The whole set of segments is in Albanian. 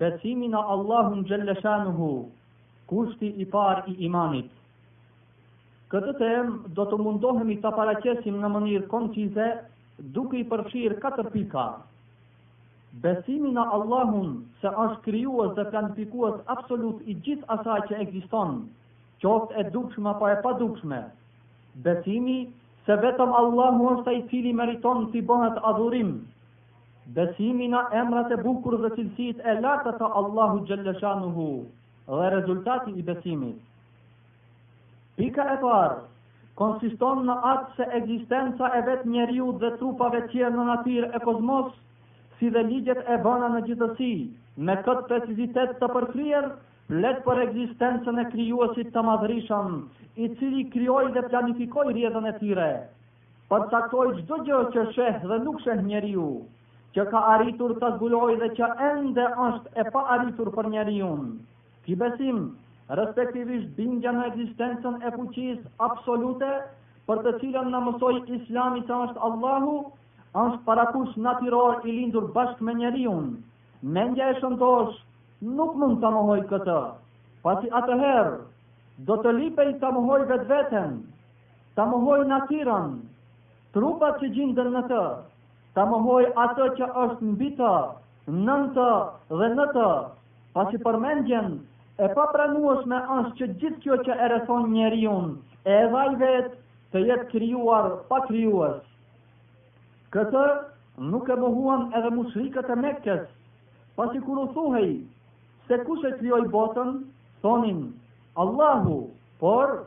Besimi në Allahun xhelle shanuhu, kushti i parë i imanit. Këtë temë do të mundohemi ta paraqesim në mënyrë koncize, duke i përfshirë katër pika. Besimi në Allahun se është krijues dhe planifikues absolut i gjithë asaj që ekziston, qoftë e dukshme apo e padukshme. Besimi se vetëm Allahu është ai i cili meriton t'i bëhet adhurim, Besimi në emrat e bukur dhe cilësitë e larta të Allahut xhelle shanuhu dhe rezultati i besimit. Pika e parë konsiston në atë se ekzistenca e vetë njeriut dhe trupave tjerë në natyrë e kozmos, si dhe ligjet e vëna në gjithësi, me këtë precizitet të përkryer, flet për ekzistencën e Krijuesit të Madhërishëm, i cili krijoi dhe planifikoi rrjedhën e tyre. Përcaktoi çdo gjë që sheh dhe nuk sheh njeriu, që ka arritur ta zbulojë dhe që ende është e paarritur për njeriun. Ky besim, respektivisht bindja në ekzistencën e fuqisë absolute, për të cilën na mësoi Islami se është Allahu, është parakush natyror i lindur bashkë me njeriun. Mendja e shëndoshë nuk mund ta mohojë këtë, pasi atëherë do të lipej ta mohojë vetveten. Ta mohojë natyrën, trupat që gjinden në të, ta mohojë atë që është mbi të, nën të dhe në të, pasi për mendjen, e papranueshme është që gjithë kjo që e rrethon njeriun, e edhe ai vetë, të jetë krijuar pa krijues. Këtë nuk e mohuan edhe mushrikët e Mekës, pasi kur u thuhej se kush e krijoi botën, thonin Allahu, por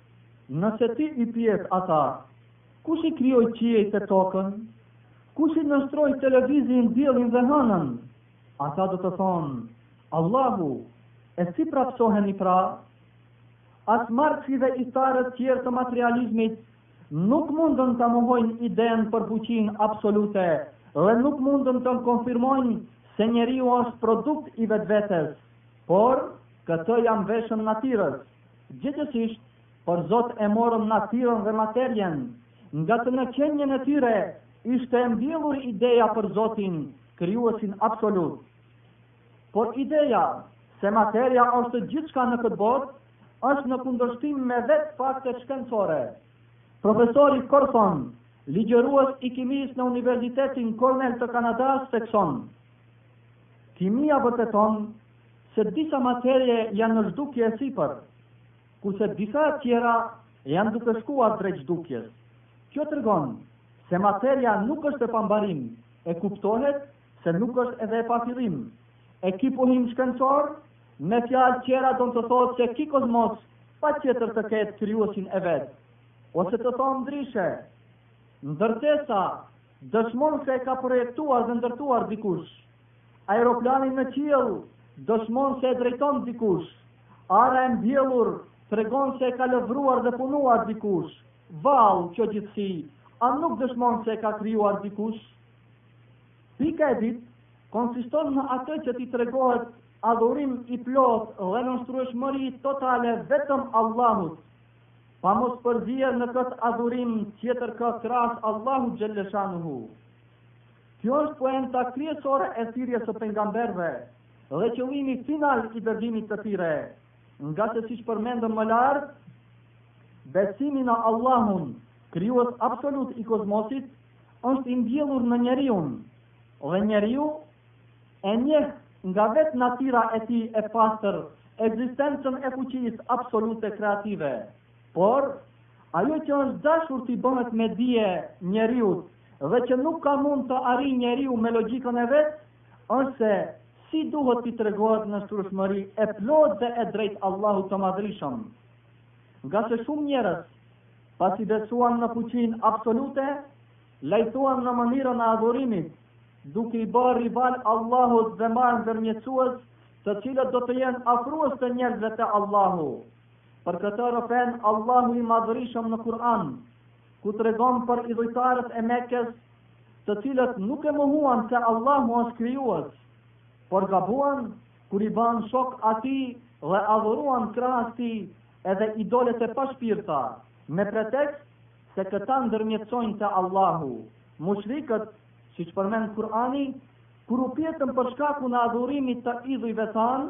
Nëse ti i pyet ata, Kush i krijoi qiejt e tokën? Kush i nënshtroi televizion, diellin dhe hënën? Ata do të thonë, Allahu, e si prapësoheni pra? As Marksi dhe ithtarët tjerë të materializmit nuk mundën ta mohojnë idenë për fuqinë absolute dhe nuk mundën të konfirmojnë se njeriu është produkt i vetvetes, por këtë ia mveshën natyrës. Gjegjësisht, për zot e morën natyrën dhe materien, ngase në qenien e tyre ishte e mbjellur ideja për Zotin, Krijuesin absolut. Por ideja se materia është gjithçka në këtë botë është në kundërshtim me vetë faktet shkencore. Profesori Korson, ligjërues i kimisë në Universitetin Cornell të Kanadas, thekson: Kimia vërteton se disa materie janë në zhdukje e sipër, kurse disa e tjera janë duke shkuar drejt zhdukjes. Kjo tregon se materia nuk është e pambarim e kuptohet se nuk është edhe e pafillim. E ky pohim shkencor, me fjalë tjera don të thotë se ky kozmos patjetër të ketë krijuesin e vet. Ose të thënë ndryshe, ndërtesa dëshmon se e ka projektuar dhe ndërtuar dikush. Aeroplani në qiell dëshmon se e drejton dikush. Ara e mbjellur tregon se e ka lëvruar dhe punuar dikush. Vallë, kjo gjithësi, a nuk dëshmon se e ka krijuar dikush? Pika e dytë konsiston në atë që t'i tregohet adhurim i plotë dhe nënshtrueshmëri totale vetëm Allahut, pa mos përzier në këtë adhurim tjetër kë krahas Allahut xhelleshanuhu. Kjo është poenta kryesore e thirrjes së pejgamberëve dhe qëllimi final i dërgimit të tyre, ngase siç përmendëm më lart, besimi në Allahun, krijues absolut i kozmosit, është i mbjellur në njeriun dhe njeriu e njeh nga vetë natyra e tij e pastër ekzistencën e fuqisë absolute kreative. Por, ajo që është dashur t'i bëhet me dije njeriut dhe që nuk ka mund të arrijë njeriu me logjikën e vet, është se si duhet t'i tregohet nënshtrueshmëri e plotë dhe e drejtë Allahut të Madhrishëm. Ngase shumë njerëz, pasi besuan në fuqinë absolute, lajthuan në mënyrën e adhurimit, duke i bërë rival Allahut dhe marrë ndërmjetësues, të cilët do të jenë afrues të njerëzve te Allahu. Për këtë rrëfen Allahu i Madhërishëm në Kur'an, ku tregon për idhujtarët e Mekës, të cilët nuk e mohuan se Allahu është krijues, por gabuan kur i banë shok atij dhe adhuruan krahas tij edhe idolet e pashpirta, me pretekst se këta ndërmjetësojnë te Allahu. Mushrikët, siç përmend Kurani, kur u pyetën për shkakun e adhurimit të idhujve thanë,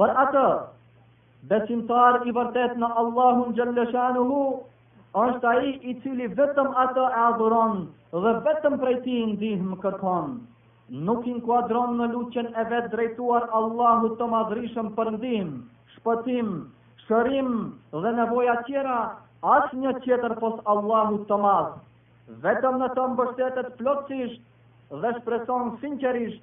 Për atë, besimtar i vërtetë në Allahun xhelleshanuhu, është ai i cili vetëm atë e adhuron dhe vetëm prej tij ndihmë kërkon. Nuk inkuadron në lutjen e vet drejtuar Allahut të madhrishëm për ndihmë, shpëtim, shërim dhe nevoja tjera, asnjë tjetër pos Allahut të madh. Vetëm në të mbështetet plotësisht dhe shpreson sinqerisht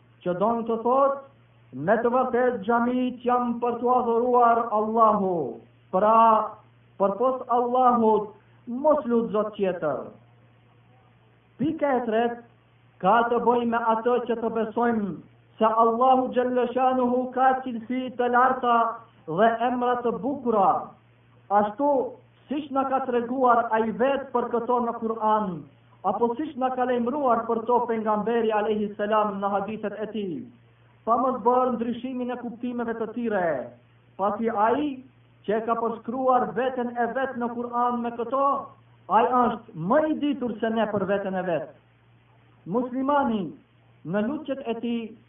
Që don të thotë, me të vërtetë xhamitë janë për t'u adhuruar Allahu. Pra, përpos Allahut, mos lut zot tjetër. Pika e tretë ka të bëjë me atë që të besojmë se Allahu xhalleshanuhu ka cilësi të larta dhe emra të bukura. Ashtu siç na ka treguar ai vetë për këto në Kur'an, apo siç na ka lajmëruar për to Pejgamberi alejhi selam në hadithet e tij, pa mos bërë ndryshimin e kuptimeve të tyre, pasi ai që e ka përshkruar veten e vet në Kur'an me këto, ai është më i ditur se ne për veten e vet. Muslimani në lutjet e tij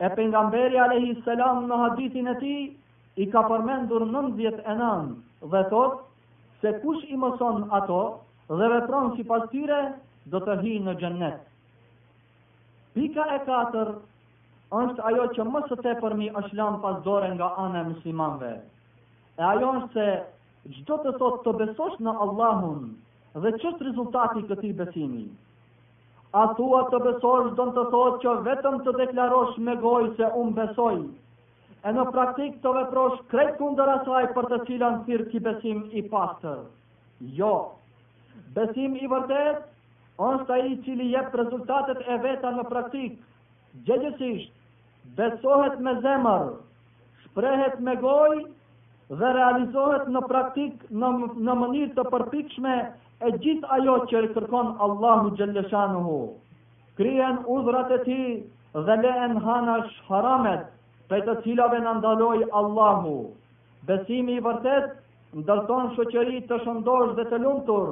E Pejgamberi alejhi selam në hadithin e tij i ka përmendur nëntëdhjetë e nëntë dhe thotë se kush i mëson ato dhe vepron sipas tyre do të hyjë në xhennet. Pika e katër është ajo që më së tepërmi është lënë pas dore nga ana e muslimanëve. E ajo është se ç'do të thotë të besosh në Allahun dhe ç'është rezultati i këtij besimi. A thua të besosh don të thotë që vetëm të deklarosh me gojë se unë besoj, e në praktikë të veprosh krejt kundër asaj për të cilën thirr ky besim i pastër. Jo. Besim i vërtet është ai i cili jep rezultatet e veta në praktikë. Gjegjësisht, besohet me zemër, shprehet me gojë dhe realizohet në praktikë në në mënyrë të përpikshme e gjithë ajo që e kërkon Allahu xhelleshanuhu. Kryhen urdhrat e tij dhe lehen anash haramet, prej të cilave na ndaloi Allahu. Besimi i vërtetë ndërton shoqëri të shëndoshë dhe të lumtur.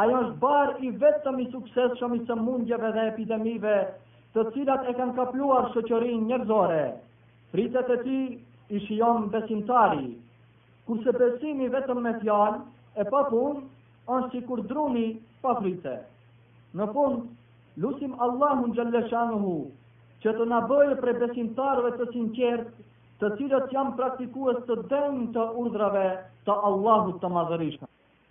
Ai është bari i vetëm i suksesshëm i sëmundjeve dhe epidemive të cilat e kanë kapluar shoqërinë njerëzore. Fritet e tij i shijon besimtari. Kurse besimi vetëm me fjalë e pa punë është sikur druni pa frite. Në fund, lusim Allahun xhelle shanuhu që të na bëjë prej besimtarëve të sinqertë, të cilët janë praktikues të denjë të urdhrave të Allahut të Madhërishëm.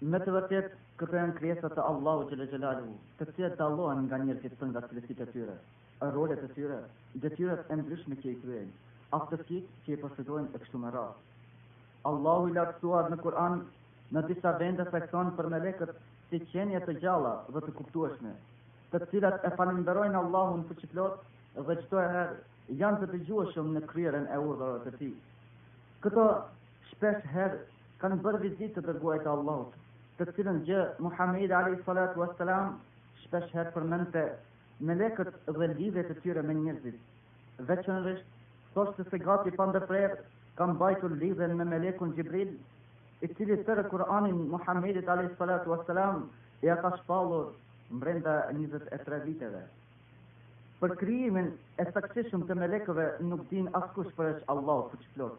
Me të vërtetë, këto janë krijesa të Allahut xhelle xhelaluhu, të cilat dallohen nga njerëzit edhe nga cilësitë e tyre, rolet e tyre, detyrat e ndryshme që i kryejnë, aftësitë që i posedojnë e kështu me radhë. Allahu i lartësuar në Kur'an në disa vende thekson për melekët si qenie të gjalla dhe të kuptueshme, të cilat e falënderojnë Allahun fuqiplot dhe çdo herë janë të dëgjueshëm në kryerjen e urdhrave të tij. Këto shpesh herë kanë bërë vizitë të dërguarve të Allahut, të cilën gjë Muhamedi alejhi salatu ue selam shpesh herë përmendte melekët dhe lidhjet e tyre me njerëzit. Veçanërisht, thoshte se gati pa ndërprerë ka mbajtur lidhjen me melekun Xhibril, i cili tërë Kur'anin Muhamedit alejhi salatu ue selam ia ka shpallur mbrenda 23 viteve. Për krijimin e saktësishëm të melekëve nuk din askush përveç Allahut fuqiplot.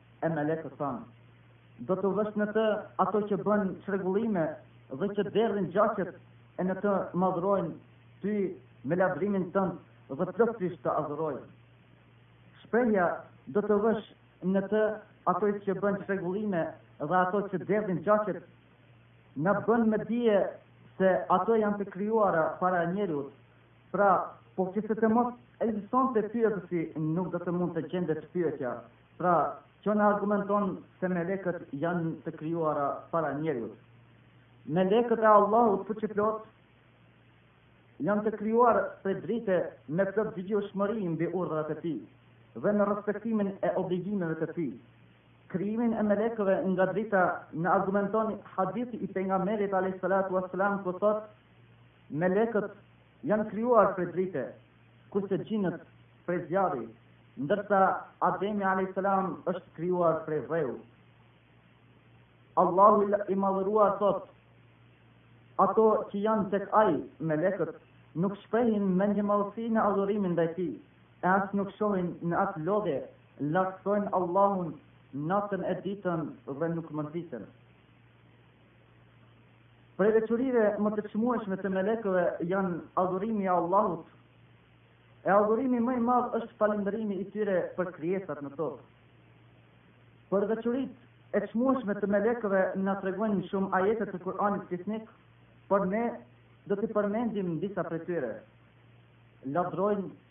e melekët thanë. Do të vësh në të ato që bën çrregullime dhe që derdhin gjaqet e ne të madhërojmë ty me lavdërimin tënd dhe plotësisht të adhurojmë. Shprehja do të vësh në të ato që bën çrregullime dhe ato që derdhin gjaqet na bën me dije se ato janë të krijuara para njeriut. Pra, po qe se të mos ekzistonte pyetësi, nuk do të mund të gjendej pyetja. Pra, kjo na argumenton se melekët janë të krijuara para njeriut. Melekët e Allahut fuqiplot janë të krijuar prej drite me plot dëgjueshmëri mbi urdhrat e tij dhe në respektimin e obligimeve të tij. Krijimin e melekëve nga drita na argumenton hadithi i pejgamberit alejhi salatu ue selam ku thotë melekët Janë krijuar prej drite, kurse xhinët prej zjarri, ndërsa Ademi alejhi selam është krijuar prej dheu. Allahu i Madhëruar thotë, Ato që janë tek ai, melekët, nuk shprehin mendjemadhësi në adhurimin ndaj tij, e as nuk shohin në atë lodhje, lartësojnë Allahun natën e ditën dhe nuk mërziten. Prej veçorive më të çmueshme të melekëve janë adhurimi i Allahut. E adhurimi më i madh është falënderimi i tyre për krijesat në tokë. Për veçoritë e çmueshme të melekëve na tregojnë shumë ajete të Kur'anit Fisnik, por ne do të përmendim disa prej tyre. Lavdërojnë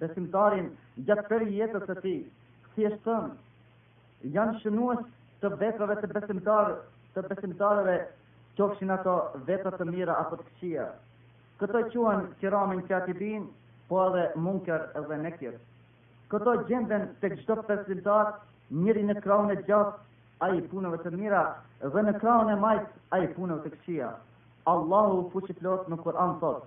besimtarin gjatë tërë jetës së tij, thjesht thënë, janë shënues të veprave të besimtarë, të besimtarëve, qofshin ato vepra të mira apo të këqija. Këto quhen kiramen katibin, po edhe Munker dhe Nekir. Këto gjenden tek çdo besimtar, njëri në krahun e djathtë ai i punëve të mira dhe në krahun e majtë ai i punëve të këqija. Allahu fuqiplot në Kur'an thotë: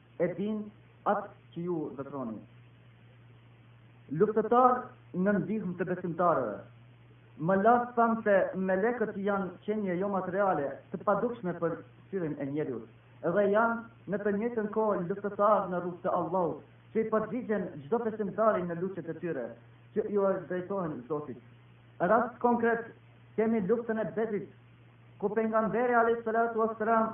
e dinë atë që ju veproni. Luftëtarë në ndihmë të besimtarëve. Më lart thamë se melekët janë qenie jo materiale të padukshme për syrin e njeriut, dhe janë në të njëjtën kohë luftëtarë në rrugë të Allahut, që i përgjigjen çdo besimtari në lutjet e tyre, që ju drejtohen Zotit. Rast konkret kemi luftën e Bedrit, ku pejgamberi alejhi salatu ue selam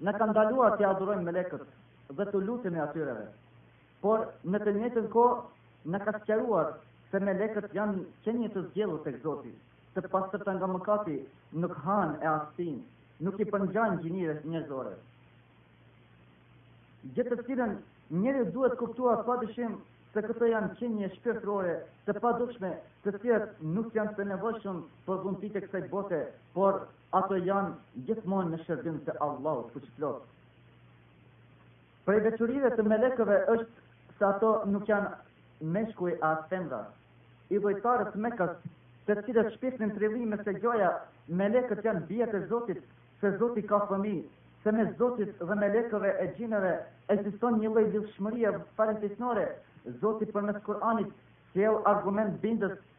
Na ka ndaluar t'i adhurojmë melekët dhe t'u lutemi atyreve. Por, në të njëjtën kohë, na ka sqaruar se melekët janë qenie të zgjedhur tek Zoti, të pastërta nga mëkati, nuk hanë e as pinë, nuk i përngjajnë gjinive njerëzore. Gjë të cilën njeriu duhet kuptuar pa dyshim se këto janë qenie shpirtërore të padukshme, të cilat nuk janë të nevojshëm për dhuntitë e kësaj bote, por Ato janë gjithmonë në shërbim të Allahut Fuqiplot. Prej veçorive të melekëve është se ato nuk janë meshkuj e as femra. Idhujtarët e Mekës, të cilët shpifnin trillime se gjoja, melekët janë bijat e Zotit, se Zoti ka fëmijë, se mes Zotit dhe melekëve e xhineve ekziston një lloj lidhshmërie farefisnore, Zoti përmes Kur'anit sjell argument bindës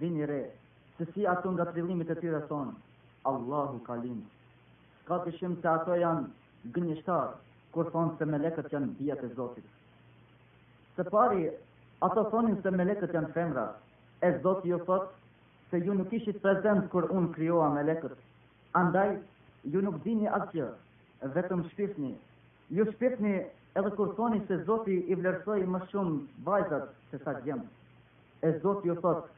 Vini re, se si ato nga trillimet e tyre thonë, Allahu ka lindë. S'ka dyshim se ato janë gënjeshtarë, kur thonë se melekët janë bijat e Zotit. Se pari, ato thonin se melekët janë femra, e Zoti ju thotë se ju nuk ishit prezent kur unë krijova melekët. Andaj, ju nuk dini asgjë, vetëm shpifni, Ju shpifni edhe kur thoni se Zoti i vlerësoi më shumë vajzat se sa djemtë. E Zoti ju thotë,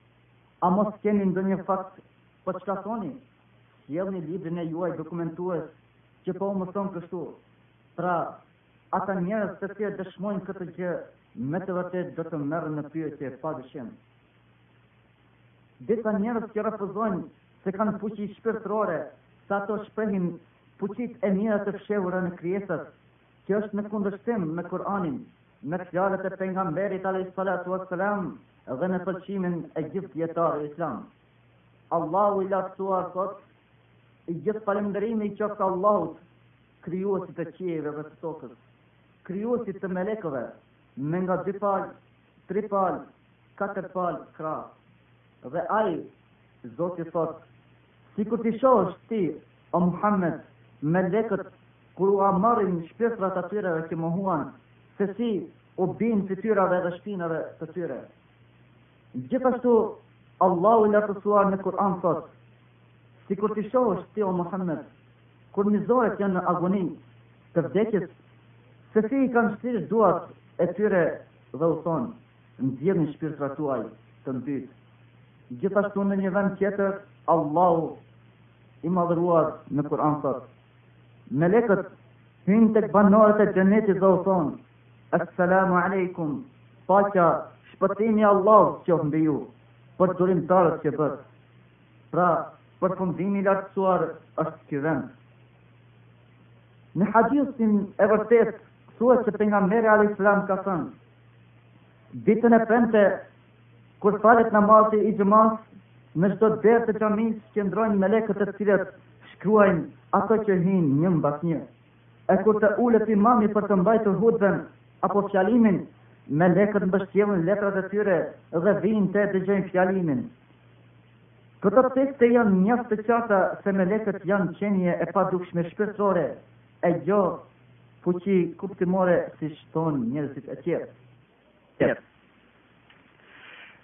A mos keni ndonjë fakt për çka thoni? Sjellni librin e juaj dokumentues që po u mëson kështu. Pra, ata njerëz të cilët dëshmojnë këtë gjë me të vërtetë do të merren në pyetje pa dyshim. Disa njerëz që refuzojnë se kanë fuqi shpirtërore, se ato shprehin Fuqitë e mira të fshehura në krijesat, që është në kundërshtim me Kur'anin, me fjalët e Pejgamberit alejhi salatu ue selam dhe me pëlqimin e gjithë dijetarëve islamë. Allahu i Lartësuar thotë, i gjithë falënderimi i qoftë Allahut, krijuesit të qiejve dhe të tokës, krijuesit të melekëve, me nga dy palë, tri palë, katër palë, krahë. Dhe ai, Zoti thotë, Sikur t'i shohësh ti, o Muhammed, melekët kur ua marrin shpirtrat atyreve që mohuan, sesi u bien fytyrave dhe shpinave të tyre. Gjithashtu, Allahu i Lartësuar në Kur'an thotë, Sikur t'i shohësh ti, o Muhammed, kur mizorët janë në agoni të vdekjes, sesi i kanë shtrirë duart e tyre dhe u thonë, Nxjerrni shpirtrat tuaj të ndytë. Gjithashtu në një vend tjetër Allahu i madhëruar në Kur'an thotë: Melekët hyjnë tek banorët e xhenetit dhe u thonë: Assalamu alaikum, paqja, shpëtimi i Allahut qoftë mbi ju, për durimtarët që bëtë. Pra, përfundimi i lartësuar është ky vend. Në hadithin e vërtetë thuhet se pejgamberi alayhis salam ka thënë Ditën e premte, kur falet namazi i xhumasë, në çdo derë të xhamisë qëndrojnë melekët të cilët shkruajnë ato që hyjnë një mbas një. E kur të ulet imami për të mbajtur hutben apo fjalimin, melekët mbështjellin letrat e tyre dhe vijnë të dëgjojnë fjalimin. Këto tekste janë mjaft të qarta se melekët janë qenie e padukshme shpirtërore, E jo fuqi kuptimore siç thonë njerëzit e tjerë.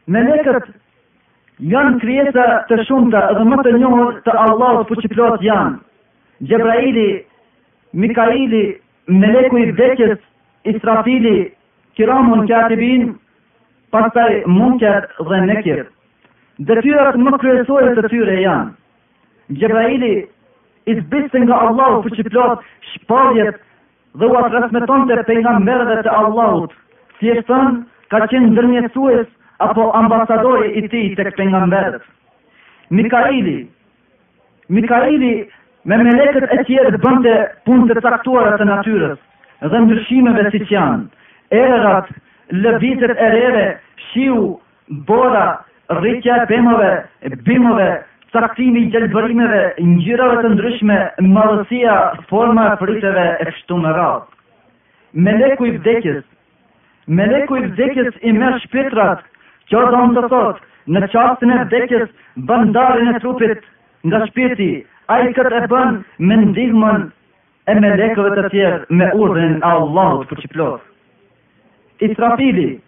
Melekët janë krijesa të shumta dhe më të njohur të Allahut fuqiplot janë. Xhebraili, Mikaili, Meleku i vdekjes, Israfili, Kiramun Katibin, pastaj Munker dhe Nekir. Detyrat më kryesore të tyre janë Xhebraili, i zbriste nga Allahu fuqiplot shpalljet dhe ua transmetonte pejgamberëve të Allahut, thjesht thënë, ka qenë ndërmjetësues apo ambasadori i tij tek pejgamberët. Mikaili, Mikaili me melekët e tjerë bënte punë të caktuara të natyrës dhe ndryshimeve siç janë erërat, lëvizjet e reve, shiu, Bora, rritja e pemëve, bimëve, caktimi i gjelbërimeve, ngjyrave të ndryshme, madhësia, forma e fryteve e kështu me radhë. Meleku i vdekjes. Meleku i vdekjes i merr shpirtrat. Që do të thotë, në çastin e vdekjes bën ndarjen e trupit nga shpirti. Ai këtë e bën me ndihmën e melekëve të tjerë me urdhërin e Allahut fuqiplot. Israfili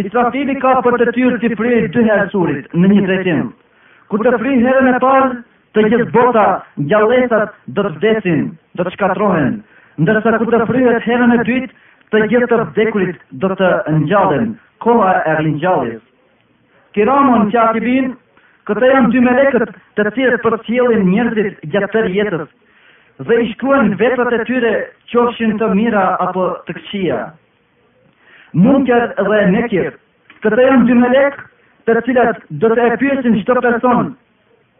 Israfili ka për detyrë t'i frijë dy herë surit në një drejtim. Kur të frijë herën e parë, të gjithë bota, gjallesat, do të vdesin, do të shkatërrohen, ndërsa kur të fryhet herën e dytë, të gjithë të vdekurit do të ngjallen, koha e ringjalljes. Kiramen Katibin, këto janë dy melekët të cilët përcjellin njerëzit gjatë tërë jetës dhe i shkruajnë veprat e tyre, qofshin të mira apo të këqija. Munkir dhe Nekir. Këta janë dy melek, të cilat do të e pyesin çdo person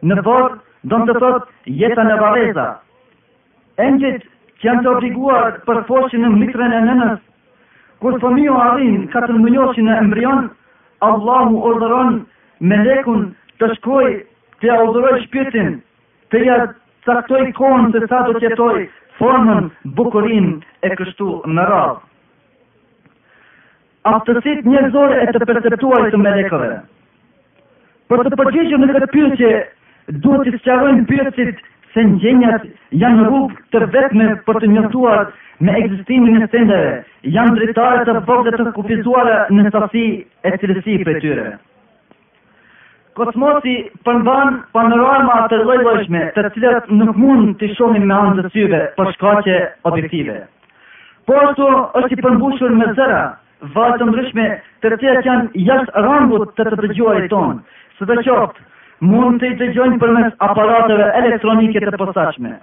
në varr, do të thotë jeta në varreza. Engjëjt që janë të obliguar për foshnjën në mitrën e nënës, kur fëmiu arrin katërmujoshin në embrion, Allahu urdhëron melekun të shkojë t'ia dhurojë shpirtin T'ia caktojë kohën se sa do të jetojë, formën, bukurinë e kështu me radhë. Aftësitë njerëzore e të perceptuarit të melekëve. Për të përgjigjur në këtë pyetje, duhet t'i sqarojmë pyetësit se ndjenjat janë rrugë të vetme për të njoftuar me ekzistimin e sendeve, janë dritare të vogla të kufizuara në sasi e cilësi për tyre. Kosmosi përmban panorama të llojllojshme, të cilat nuk mund t'i shohim me anë të syve për shkaqe objektive. Po ashtu është i përmbushur me zëra, valë të ndryshme, të cilat janë jashtë rangut të të dëgjuarit tonë, sidoqoftë, mund t'i dëgjojmë përmes aparateve elektronike të posaçme.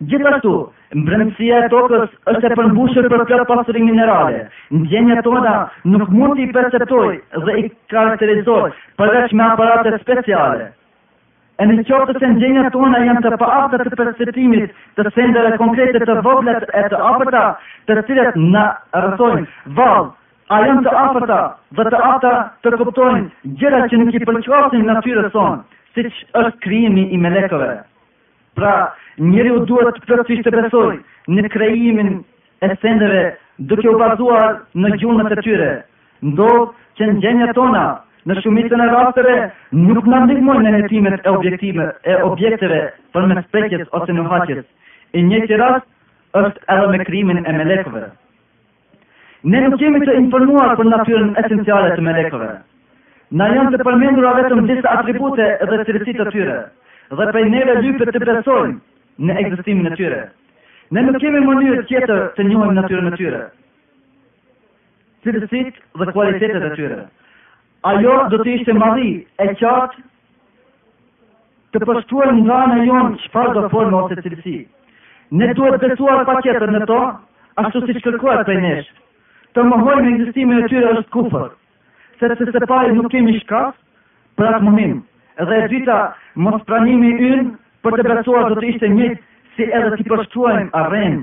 Gjithashtu, mbrendësia e tokës është e përmbushur përplot pasuri minerale. Ndjenjat tona nuk mund t'i perceptojë dhe i karakterizojë përveç me aparate speciale. E në qoftë se ndjenjat tona janë të paafta të perceptimit të sendeve konkrete të vogla e të afërta të cilat na rrethojnë, vallë, a janë të afërta dhe të afta të kuptojnë gjëra që nuk i përkasin natyrës sonë, siç është krijimi i melekëve? Pra, njeriu duhet plotësisht të besojë në krijimin e sendeve duke u bazuar në gjurmët e tyre. Ndodh që ndjenjat tona, në shumicën e rasteve, nuk na ndihmojnë në hetimet e objekteve përmes prekjes ose nuhatjes. I njëjti rast është edhe me krijimin e melekëve. Ne nuk jemi të informuar për natyrën esenciale të melekëve. Na janë të përmendura vetëm disa atribute dhe cilësi të tyre, dhe prej neve lypet të besojmë në ekzistimin e tyre. Ne nuk kemi mënyrë tjetër të njohim natyrën e tyre, cilësitë dhe kualitetet e tyre. Ajo do të ishte marri e qartë Të përshkruajmë nga ana jonë çfarë do formë ose cilësi. Ne duhet besuar patjetër në to, ashtu siç kërkohet prej nesh. Të mohojmë ekzistimin e tyre është kufër, sepse së pari nuk kemi shkas për atë mohim, dhe së dyti, mospranimi ynë për të besuar do të ishte njëjtë si edhe t'i përshkruajmë rrenë.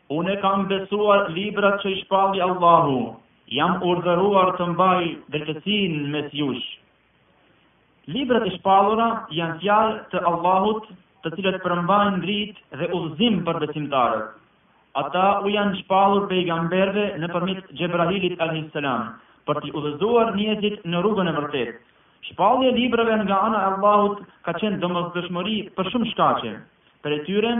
Unë i kam besuar librat që i shpalli Allahu, jam urdhëruar të mbaj drejtësinë mes jush. Librat e shpallura janë fjalë të Allahut, të cilat përmbajnë dritë dhe udhëzim për besimtarët. Ata u janë shpallur pejgamberëve nëpërmjet Xhebrailit alejhis selam për t'i udhëzuar njerëzit në rrugën e vërtetë. Shpallja e librave nga ana e Allahut ka qenë domosdoshmëri për shumë shkaqe. Prej tyre,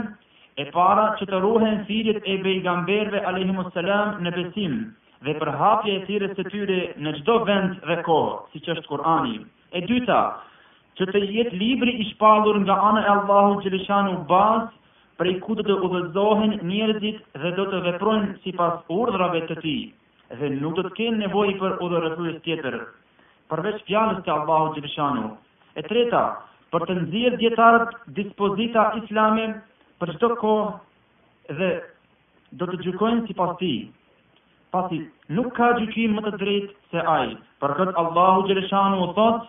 e para që të ruhen thirrjet e Pejgamberëve alejhimus selam në besim dhe përhapja e thirrjes së tyre në çdo vend dhe kohë, siç është Kur'ani. E dyta, që të jetë libri i shpallur nga ana e Allahut xheleshanu bazë prej ku do të udhëzohen njerëzit dhe do të veprojnë sipas urdhrave të tij. Dhe nuk do të kenë nevojë për udhërrëfyes tjetër, përveç Fjalës së Allahut xheleshanuhu. E treta, për të nxjerrë dijetarët dispozita islame për çdo kohë dhe do të gjykojnë sipas tij, pasi nuk ka gjykim më të drejtë se ai. Për këtë Allahu xheleshanuhu thotë,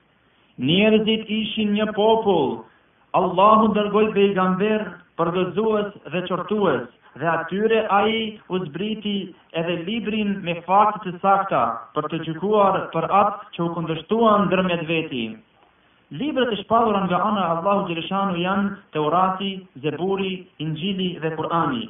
Njerëzit ishin një popull, Allahu dërgoi pejgamberë, përgëzues dhe qortues, dhe atyre Ai u zbriti edhe librin me fakte të sakta për të gjykuar për atë që u kundërshtuan ndërmjet veti. Librat e shpallura nga ana e Allahut xheleshanu janë Teurati, Zeburi, Inxhili dhe Kur'ani.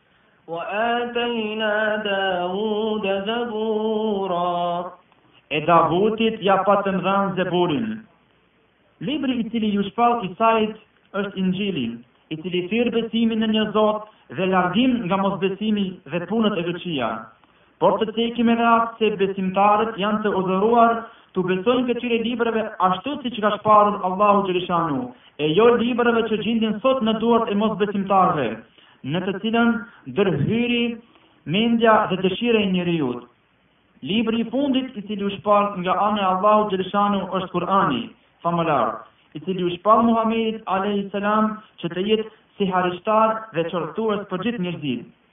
Wa atayna Dawud zabura. E Davutit ia patëm dhënë Zeburin. Libri i cili iu shpall Isait është Inxhili, i cili thërret në besim në një Zot dhe largim nga mosbesimi dhe punët e këqija. Por të cekim edhe atë se besimtarët janë të urdhëruar t'u besojnë këtyre librave ashtu siç i ka shpallur Allahu xheleshanu, e jo librave që gjenden sot në duart e mosbesimtarëve, në të cilën ndërhyri mendja dhe dëshira e njeriut. Libri i fundit i cili u shpall nga ana e Allahut xheleshanu është Kur'ani famëlartë, i cili iu shpall Muhamedit alejhis selam që të jetë si harishtar dhe qortues për gjithë njerëzit.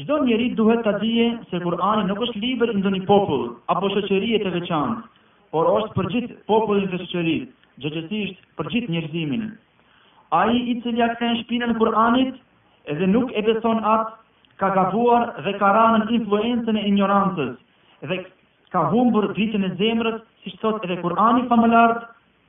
Çdo njeri duhet ta dijë se Kur'ani nuk është libër i ndonjë popull apo shoqërie të veçantë, por është për gjithë popullin dhe shoqëritë, gjegjësisht për gjithë njerëzimin. Ai i cili ia kthen shpinën Kur'anit edhe nuk e beson atë, ka gabuar dhe ka ra nën influencën e injorancës dhe ka humbur dritën e zemrës, siç thotë edhe Kur'ani famëlartë,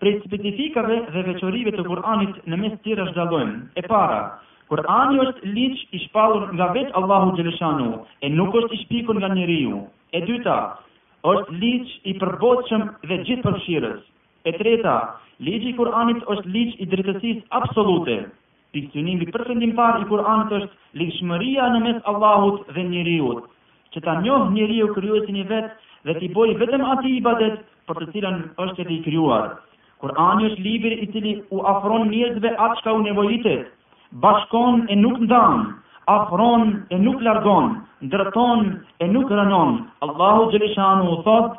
Prej specifikave dhe veçorive të Kur'anit në mes tjerash dallojmë, e para, Kur'ani është ligj i shpallur nga vetë Allahu xheleshanuhu e nuk është i shpikur nga njeriu, e dyta, është ligj i përbotshëm dhe gjithëpërfshirës, e treta, ligji i Kur'anit është ligj i drejtësisë absolute. Synimi përfundimtar i Kur'anit është lidhshmëria në mes Allahut dhe njeriut, që ta njohë njeriu Krijuesin e vet dhe t'i bëjë vetëm Atij ibadet për të cilën është edhe i krijuar. Kur'ani është libër i cili u afron njerëzve atë çka u nevojitet, bashkon e nuk ndan, afron e nuk largon, ndërton e nuk rënon. Allahu xheleshanuhu thotë,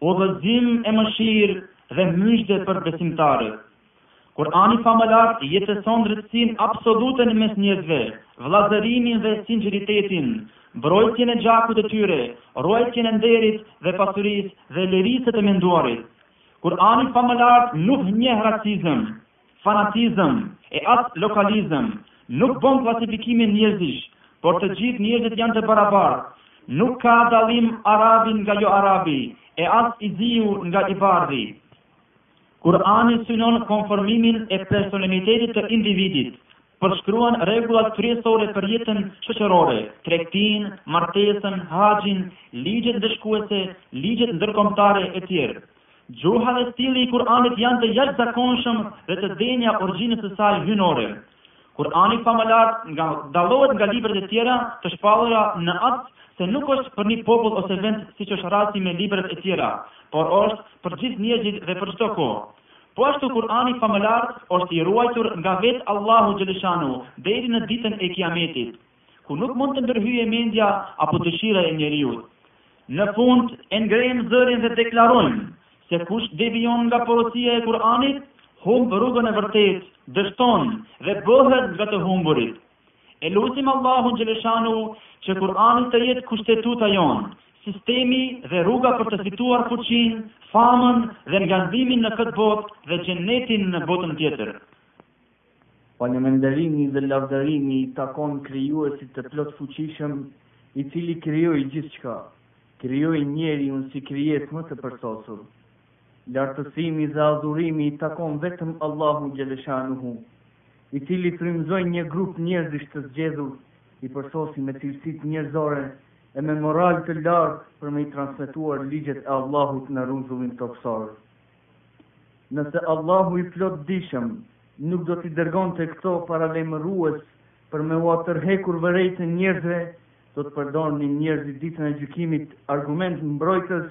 Udhëzim e mëshirë dhe myzhde për besimtarët. Kur'ani famëlartë jetëson drejtësinë absolute në mes njerëzve, vëllazërimin dhe sinqeritetin, mbrojtjen e gjakut të tyre, ruajtjen e nderit dhe pasurisë dhe lirisë të menduarit. Kur'ani famëlartë nuk njeh racizëm. Fanatizëm e as lokalizëm nuk bën klasifikimin njerëzish, por të gjithë njerëzit janë të barabartë. Nuk ka dallim arabi nga jo arabi e as i ziu nga i bardhi. Kur'ani synon konformimin e personalitetit të individit, përshkruan rregullat kryesore për jetën shoqërore, tregtinë, martesën, haxhin, ligjet ndëshkuese, ligjet ndërkombëtare etj. Gjuha dhe stili i Kur'anit janë të jashtëzakonshëm dhe të denja origjinës së saj hyjnore. Kur'ani famëlartë dallohet nga librat e tjera të shpallura në atë se nuk është për një popull ose vend siç është rasti me librat e tjera, por është për gjithë njerëzit dhe për çdo kohë. Po ashtu Kur'ani famëlartë është i ruajtur nga vetë Allahu xheleshanuhu deri në ditën e Kiametit, ku nuk mund të ndërhyjë mendja apo dëshira e njeriut. Në fund, e ngremë zërin dhe deklarojmë, se kush devijon nga porosia e Kur'anit, humb rrugën e vërtetë, dështon dhe bëhet nga të humburit. E lusim Allahun xheleshanuhu që Kur'ani të jetë kushtetuta jonë, sistemi dhe rruga për të fituar fuqinë, famën dhe ngandimin në këtë botë dhe xhennetin në botën tjetër. Falënderimi dhe lavdërimi i takon krijuesit të plotfuqishëm, i cili krijoi gjithçka. Krijoi njeriun si krijesë më të përsosur. Lartësimi dhe adhurimi i takon vetëm Allahu xheleshanuhu, i cili frymëzoi një grup njerëzish të zgjedhur, i përsosi me cilësitë njerëzore e me moral të lartë për me i transmetuar ligjet e Allahut në rruzullin tokësor. Nëse Allahu i Plotëdijshëm nuk do t'i dërgonte këto paralajmërues për me ua tërhekur vërejtën njerëzve, do të përdornin njerëzit Ditën e Gjykimit argument mbrojtës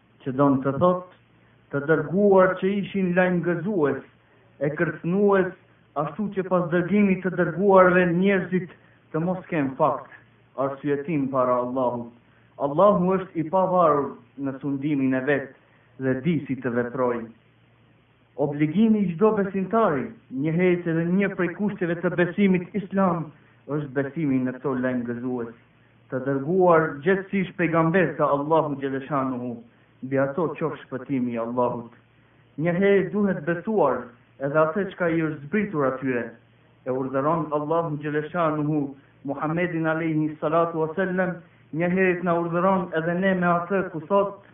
që don të thotë të dërguar që ishin lajmgëzues e kërcënues ashtu që pas dërgimit të dërguarve njerëzit të mos kenë fakt arsyetim para Allahut Allahu është i pavarur në sundimin e vet dhe di si të veprojë obligimi i çdo besimtari njëherit edhe një prej kushteve të besimit islam është besimi në këto lajmgëzues Të dërguar gjegjësisht pejgamber të Allahu xheleshanuhu mbi ato qoftë shpëtimi i Allahut. Njëherit duhet besuar edhe atë çka i është zbritur atyre, e urdhëron Allahu xheleshanuhu Muhammedin alejhi salatu ua sellem, njëherit na urdhëron edhe ne me atë ku thotë,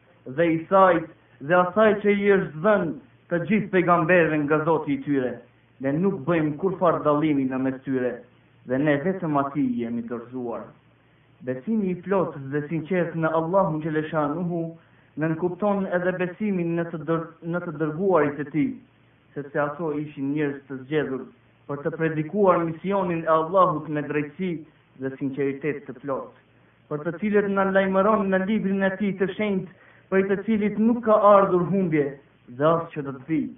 dhe Isait dhe asaj që i është dhënë të gjithë pejgamberëve nga Zoti i tyre, ne nuk bëjmë kurrfarë dallimi në mes tyre dhe ne vetëm Atij i jemi dorëzuar. Besimi i plotë dhe i sinqertë në Allahun xheleshanuhu nënkupton edhe besimin në të, dër, në të dërguarit e Tij, sepse ato ishin njerëz të zgjedhur për të predikuar misionin e Allahut me drejtësi dhe sinqeritet të plotë. për të cilët na lajmëron në Librin e Tij të Shenjtë, prej të cilit nuk ka ardhur humbje dhe as që do të vijë.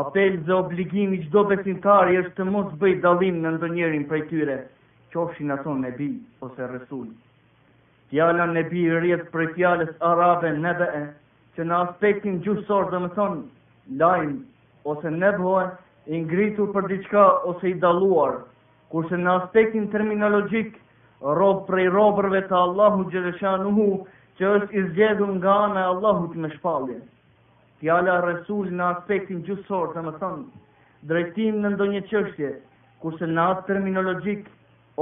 Apel dhe obligim i çdo besimtari është të mos bëjë dallim në ndonjërin prej tyre, qofshin ato nebi ose resul. Fjala nebi rrjedh prej fjalës arabe nebe'e, që në aspektin gjuhësor domethënë lajm ose nebue i ngritur për diçka ose i dalluar, Kurse në aspektin terminologjik, rob prej robërve të Allahut xheleshanuhu, që është i zgjedhur nga ana e Allahut me shpallje. Fjala Resul në aspektin gjuhësor, domethënë drejtim në ndonjë çështje, kurse në atë terminologjik,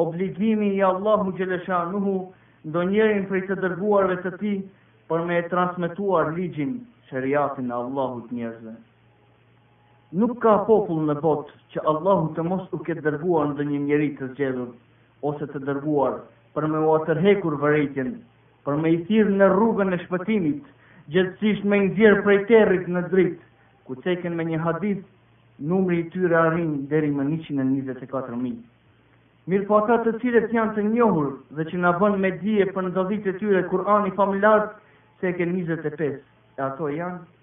obligimi i Allahu xheleshanuhu ndonjërin prej të dërguarve të Tij për me e transmetuar ligjin sheriatin e Allahut njerëzve. Nuk ka popull në botë që Allahu të mos u ketë dërguar ndonjë njeri të zgjedhur ose të dërguar për me ua tërhekur vërejtjen, për me i thirrë në rrugën e shpëtimit, gjegjësisht me i nxjerrë prej territ në dritë, ku ceken me një hadith, numri i tyre arrin deri më njëqind e njëzet e katër mijë. Mirëpo ata të cilët janë të njohur dhe që na bën me dije për ndodhitë e tyre Kur'ani famëlartë ceken njëzet e pesë, e ato janë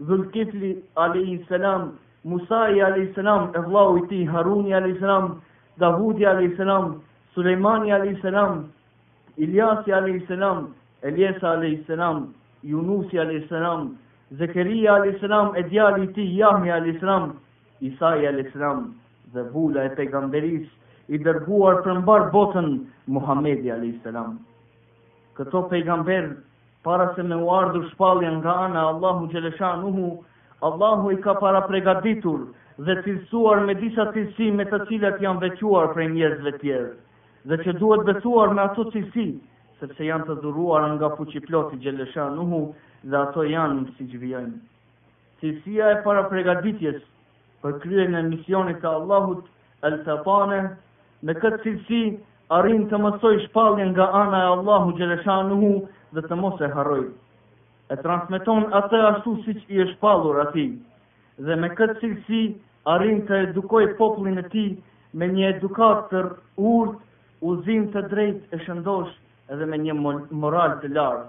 Dhul-Kifli alejhi selam, Musai alejhi selam e vllau i tij Haruni alejhi selam, Davudi alejhi selam, Sulejmani alejhi selam, Iljasi alejhi selam, Eljesa alejhi selam, Junusi alejhi selam, Zekeria alejhi selam e djali i tij Jahja alejhi selam, Isai alejhi selam dhe vula e pejgamberisë i dërguar për mbarë botën Muhamedi alejhi selam. Këto pejgamber Para se me u ardhur shpallja nga ana e Allahu xhelleshanuhu, Allahu i ka parapregatitur dhe cilësuar me disa cilësi me të cilat janë veçuar prej njerëzve tjerë, dhe që duhet besuar me ato cilësi, sepse janë të dhuruara nga Fuqiploti xhelleshanuhu dhe ato janë siç vijojnë. Cilësia e parapregatitjes për kryerjen e misionit të Allahut, Al-Fatane, me këtë cilësi arrin të mësojë shpalljen nga ana e Allahu xhelleshanuhu dhe të mos e harrojë. E transmeton atë ashtu siç i është shpallur atij, dhe me këtë cilësi arrin të edukojë popullin e tij me një edukatë të urtë, udhëzim të drejtë e shëndoshë dhe me një moral të lartë.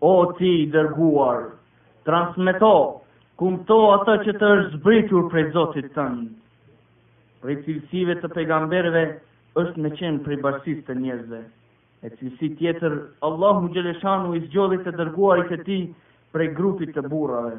O ti i dërguar, transmeto, kumto atë që të është zbritur prej Zotit tënd. Prej cilësive të pejgamberëve është me qenë prej bashkësisë të njerëzve. E cilësi tjetër, Allahu xhelleshanuhu i zgjodhi të dërguarit e tij prej grupit të burrave.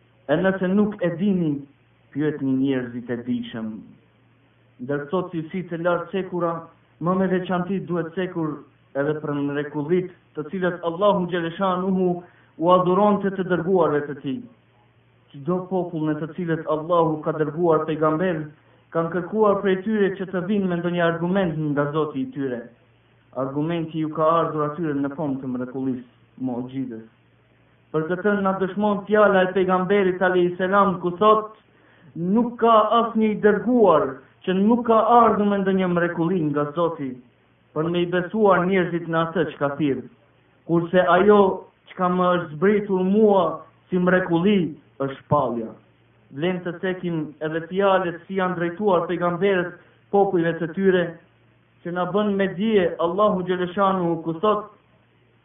E nëse nuk e dini, pyetni njerëzit e dijshëm. Ndër këto cilësi të lartcekura, më me veçanti duhet cekur edhe për mrekullitë të cilat Allahu xhelleshanuhu ua dhuronte të dërguarve të Tij. Çdo popull në të cilët Allahu ka dërguar pejgamber, kanë kërkuar prej tyre që të vijnë me ndonjë argument nga Zoti i tyre. Argumenti iu ka ardhur atyre në formë të mrekullisë, mu'xhizës. Për këtë na dëshmon fjala e pejgamberit alejhi selam ku thotë nuk ka asnjë i dërguar që nuk ka ardhur me ndonjë mrekulli nga Zoti për me i besuar njerëzit në atë që ka thirrë. Kurse ajo çka më është zbritur mua si mrekulli është shpallja. Vlen të cekim edhe fjalët si janë drejtuar pejgamberët popujve të tyre që na bën me dije Allahu xhelleshanuhu ku thotë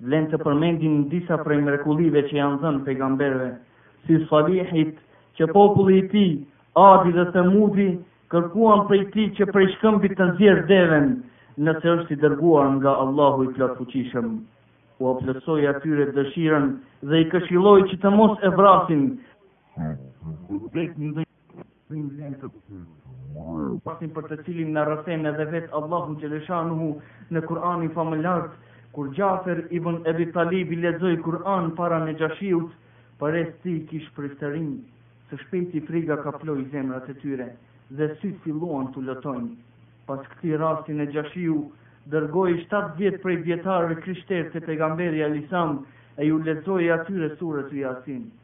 Vlen të përmendim disa prej mrekullive që janë dhënë pejgamberëve, si Salihit, që populli i tij, Adi dhe Themudi, kërkuan prej tij që prej shkëmbit të nxjerrë deven, nëse është i dërguar nga Allahu i plotfuqishëm. Ua plotësoi atyre dëshirën dhe i këshilloi që të mos e vrasin. Së një vlen të përshë. Rastin për të cilin na rrëfen edhe vetë Allahu xhelleshanuhu në Kur'anin famëlartë, kur Xhafer ibn Ebi Talibi lexoi Kur'an para Nexhashiut, parisë, kish priftërinj, së shpejti frika kaploi zemrat e tyre, dhe sytë filluan të lotojnë. Pas këtij rasti Nexhashiu dërgoi 70 prej dijetarëve krishterë te pejgamberi alejhi selam e iu lexoi atyre suretu Jasin.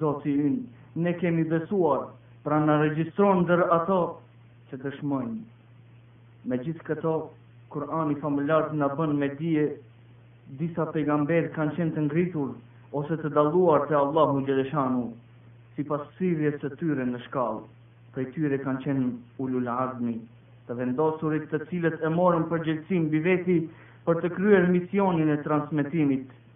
Zoti ynë, ne kemi besuar, pra na regjistro ndër ato që dëshmojnë. Me gjithë këto, Kur'ani famëlartë na bën me dije disa pejgamberë kanë qenë të ngritur ose të dalluar te Allahu xheleshanuhu, sipas thirrjes së tyre në shkallë, prej tyre kanë qenë ulul azmi, të vendosurit të cilët e morën përgjegjësi mbi veti për të kryer misionin e transmetimit,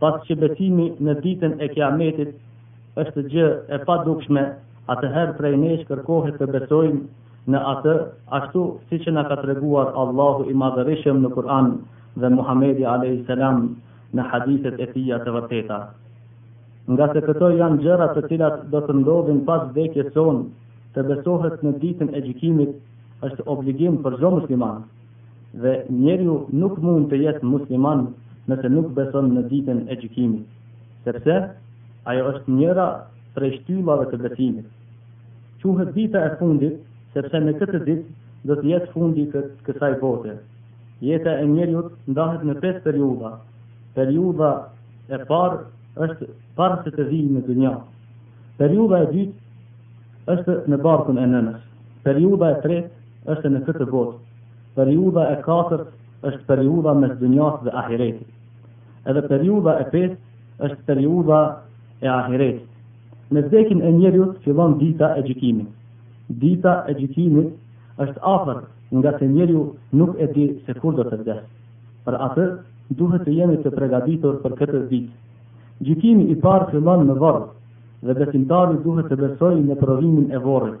Pasi që besimi në Ditën e Kiametit është gjë e padukshme, atëherë prej nesh kërkohet të besojmë në atë ashtu siç na ka treguar Allahu i Madhërishëm në Kur'an dhe Muhamedi alejhi selam në hadithet e tija të vërteta. Ngase këto janë gjëra të cilat do të ndodhin pas vdekjes sonë, të besohet në Ditën e Gjykimit është obligim për çdo musliman. Dhe njeriu nuk mund të jetë musliman nëse nuk beson në Ditën e Gjykimit, sepse ajo është njëra prej shtyllave të besimit. Quhet dita e fundit sepse në këtë ditë do të jetë fundi i kësaj bote. Jeta e njeriut ndahet në pesë periudha. Periudha e parë është para se të vijë në dynja. Periudha e dytë është në barkun e nënës. Periudha e tretë është në këtë botë. Periudha e katërt është periudha mes dynjas dhe ahiretit. Edhe periudha e pestë është periudha e ahiretit. Me vdekjen e njeriut fillon dita e gjykimit. Dita e gjykimit është afër ngase njeriu nuk e di se kur do të vdes. Për atë duhet të jemi të pregaditur për këtë ditë. Gjykimi i parë fillon në vorr dhe besimtari duhet të besojë në provimin e vorrit.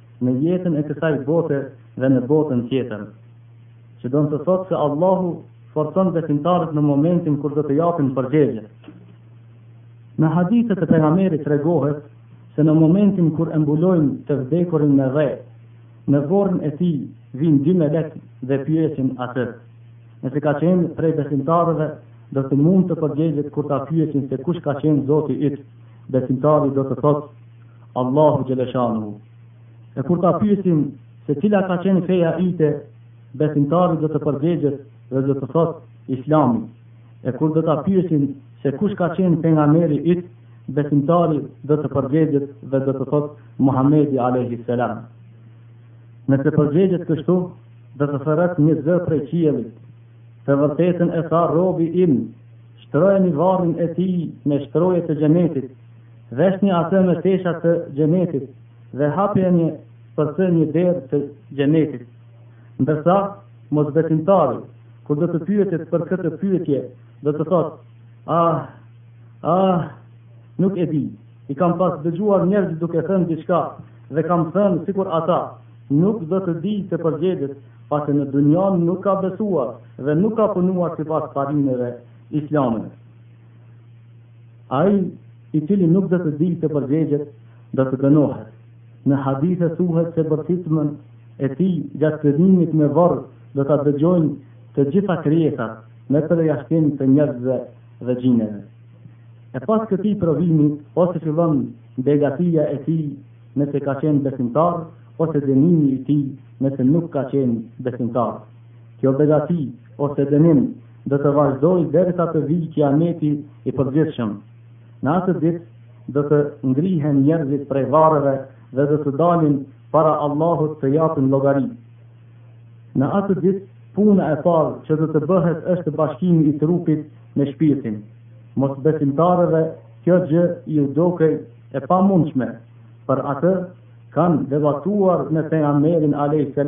në jetën e kësaj bote dhe në botën tjetër. Që do të thotë se Allahu forcon besimtarët në momentin kur do të japin përgjegje. Në hadithe të pejgamberit tregohet se në momentin kur e mbulojnë të vdekurin me dhe, në vorrin e tij vijnë dy melekë dhe pyesin atë. Nëse ka qenë prej besimtarëve, do të mund të përgjegjet kur ta pyesin se kush ka qenë Zoti yt. Besimtari do të thotë Allahu xheleshanuhu. E kur ta pyesin se cila ka qenë feja jote, besimtari do të përgjegjet dhe do të thotë Islami. E kur do ta pyesin se kush ka qenë pejgamberi yt, besimtari do të përgjegjet dhe do të thotë Muhamedi alejhi selam. Nëse përgjegjet kështu, do të thërret një zë prej qiellit. Të vërtetën e tha robi im, shtrojeni varrin e tij me shtroje të xhenetit, Veshni atë me tesha të Xhenetit dhe hapeni për të një derë të Xhenetit. Ndërsa mosbesimtari kur do të pyetet për këtë pyetje, do të thotë: "Ah, ah, nuk e di. I kam pas dëgjuar njerëzit duke thënë diçka dhe kam thënë sikur ata, nuk do të di të përgjegjet, pasi në dunja nuk ka besuar dhe nuk ka punuar sipas parimeve islame." Ai i cili nuk do të dijë të përgjegjet, do të dënohet. Në hadithe thuhet se bërtitmën e tij gjatë dënimit në varr do ta dëgjojnë të gjitha krijesat, me përjashtim të njerëzve dhe xhineve. E pas këtij provimi, ose fillon begatia e tij nëse ka qenë besimtar, ose dënimi i tij nëse nuk ka qenë besimtar. Kjo begati ose dënim do të vazhdojë derisa të vijë Kiameti i Përgjithshëm. Në atë ditë do të ngrihen njerëzit prej varreve dhe do të dalin para Allahut të japin llogari. Në atë ditë puna e parë që do të bëhet është bashkimi i trupit me shpirtin. Mosbesimtarëve kjo gjë iu dukej e pamundshme, për atë kanë debatuar me pejgamberin a.s.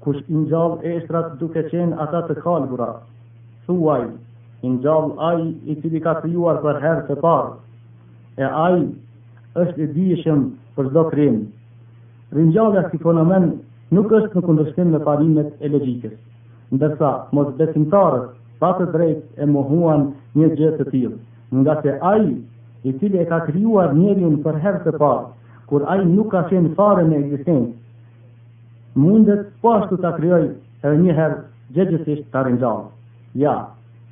Kush i ngjall eshtrat duke qenë ata të kalbura? Thuaj, I ngjall Ai i Cili ka krijuar për herë të parë, e Ai është i dijshëm për çdo krijim. Ringjallja si fenomen nuk është në kundërshtim me parimet e logjikës, ndërsa mosbesimtarët pa të drejtë e mohuan një gjë të tillë, ngase Ai i Cili e ka krijuar njeriun për herë të parë, kur ai nuk ka qenë fare në ekzistencë, Mundet po ashtu ta krijojë edhe një herë gjegjësisht ta ringjallë. Ja,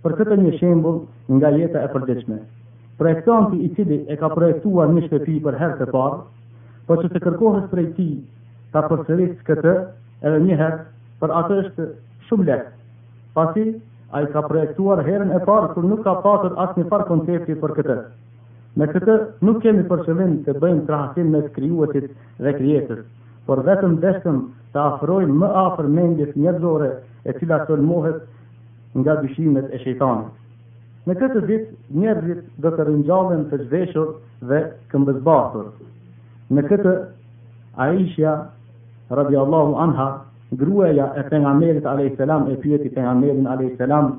për këtë një shembull nga jeta e përditshme. Projektanti i cili e ka projektuar një shtëpi për herë të parë, po qe të kërkohet prej tij ta përsërisë këtë edhe një herë, për atë është shumë lehtë. Pasi ai ka projektuar herën e parë kur nuk ka patur asnjëfarë koncepti për këtë. Me këtë nuk kemi për qëllim të bëjmë krahasim mes krijuesit dhe krijesës, por vetëm deshëm ta afrojmë më afër mendjes njerëzore e cila sulmohet nga dyshimet e shejtanit. Në këtë ditë njerëzit do të ringjallen të zhveshur dhe këmbëzbathur. Në këtë Aisha radiallahu anha, gruaja e pejgamberit alayhis salam e pyeti pejgamberin alayhis salam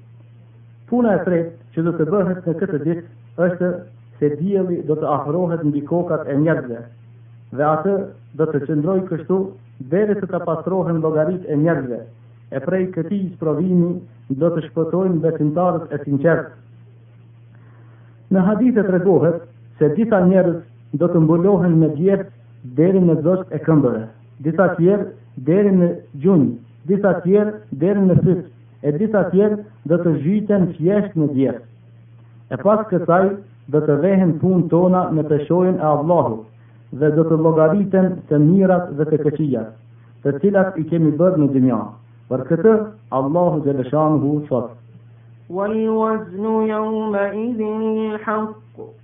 Puna e tretë që do të bëhet në këtë ditë është se dielli do të afrohet mbi kokat e njerëzve dhe atë do të qëndrojë kështu deri sa të pastrohen llogaritë e njerëzve. E prej këtij sprovimi do të shpëtojnë besimtarët e sinqertë. Në hadithe tregohet se disa njerëz do të mbulohen me djersë deri në zogjtë e këmbëve, disa tjerë deri në gjunjë, disa tjerë deri në fyt, e disa tjerë do të zhyten thjesht në djersë. E pas kësaj do të vehen punët tona në peshojën e Allahut dhe do të llogariten të mirat dhe të këqijat, të cilat i kemi bërë në dynja. Për këtë Allahu xheleshanuhu thotë: "Wal waznu yawma idhin al-haqq"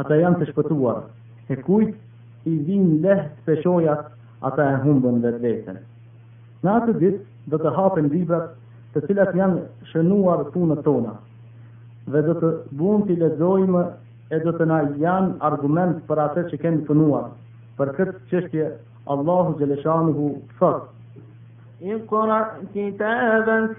Ata janë të shpëtuar, e kujt i vijnë lehtë peshojat, ata e humbën vetveten. Në atë ditë do të hapen librat në të cilat janë shënuar punët tona dhe do të mund t'i lexojmë e do të na jenë argument për atë që kemi punuar. Për këtë çështje Allahu xheleshanuhu thotë: Iqra kitabak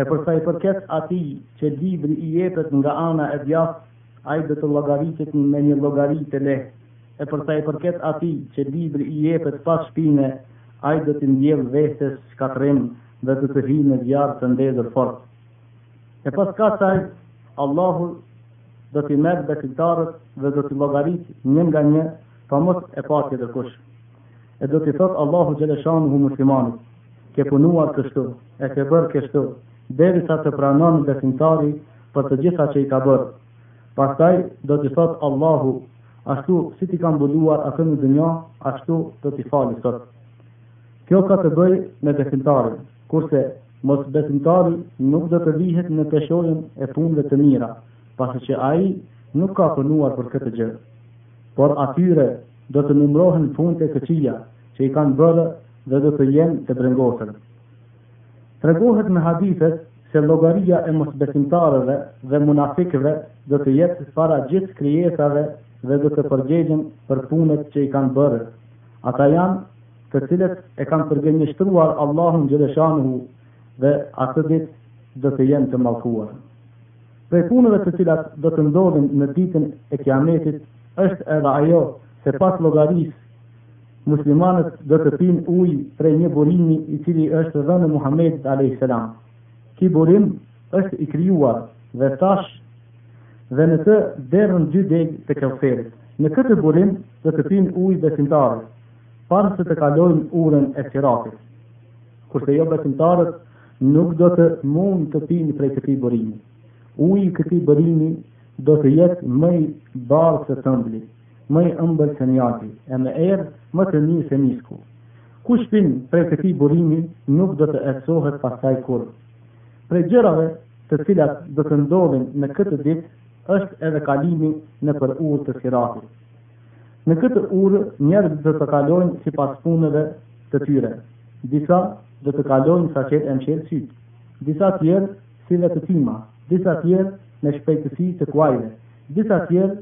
E për sa i përket atij që libri i jepet nga ana e djathtë, ai do të llogaritet me një llogari të lehtë, e për sa i përket atij që libri i jepet pas shpine, ai do t'i ndjellë vehtes shkatërrim dhe do të hyjë në zjarr të ndezur fort. E pas kësaj, Allahu do t'i marrë besimtarët dhe do t'i llogarisë një nga një, pa mos e pa tjetër kush. E do t'i thotë Allahu xheleshanuhu muslimanit, ke punuar kështu, e ke bërë kështu, derisa të pranon besimtari për të gjitha që i ka bërë. Pastaj do t'i thotë Allahu, ashtu si t'i kam mbuluar atë në dynja, ashtu do t'i fali sot. Kjo ka të bëjë me besimtarin, kurse mosbesimtari nuk do të vihet në peshojën e punëve të mira, pasi që ai nuk ka punuar për këtë gjë. Por atyre Do të numrohen punët e këqija që i kanë bërë dhe do të jenë të brengosur. Tregohet në hadithet se llogaria e mosbesimtarëve dhe munafikëve do të jetë para gjithë krijesave dhe do të përgjegjen për punët që i kanë bërë. Ata janë të cilët e kanë përgënjeshtruar Allahun xheleshanuhu dhe atë ditë do të jenë të mallkuar. Prej punëve të cilat do të ndodhin në Ditën e Kiametit është edhe ajo se pas llogarisë muslimanët do të pinë ujë prej një burimi i cili është dhënë Muhamedit alayhis salam. Ky burim është i krijuar dhe tash dhe në të derdhen dy degë të Keutherit. Në këtë burim do të pinë ujë besimtarët para se të kalojnë urën e Siratit. Kurse jobesimtarët nuk do të mund të pinë prej këtij burimi. Uji i këtij burimi do të jetë më i bardhë se tëmbli, më i ëmbël se mjalti, e me erë më të mirë se misku. Kush pin prej këtij burimi nuk do të etësohet pastaj kurrë. Prej gjërave të cilat do të ndodhin në këtë ditë është edhe kalimi nëpër urë të Siratit. Në këtë urë njerëzit do të kalojnë sipas punëve të tyre. Disa do të kalojnë sa çel e mshel sytë, disa tjerë si vetëtima, disa tjerë me shpejtësi të kuajve, disa tjerë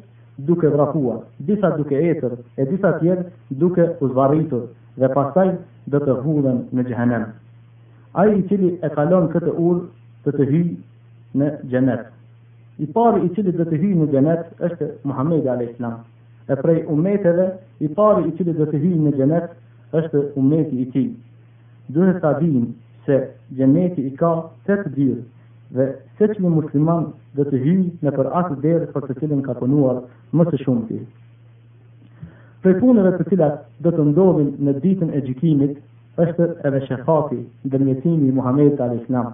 duke vrapuar, disa duke ecur e disa tjerë duke u zvarritur dhe pastaj do të hudhen në xhehenem. Ai i cili e kalon këtë urë do të hyjë në xhenet. I pari i cili do të hyjë në Xhenet është Muhamedi alejhi selam. E prej ummeteve, i pari i cili do të hyjë në Xhenet është ummeti i tij. Duhet ta dijmë se Xheneti i ka tetë dyer dhe secili musliman do të hyjë nëpër atë derë për të cilën ka punuar më së shumti. Prej punëve të cilat do të ndodhin në ditën e gjykimit është edhe shefati, ndërmjetësimi i Muhamedit alayhis salam.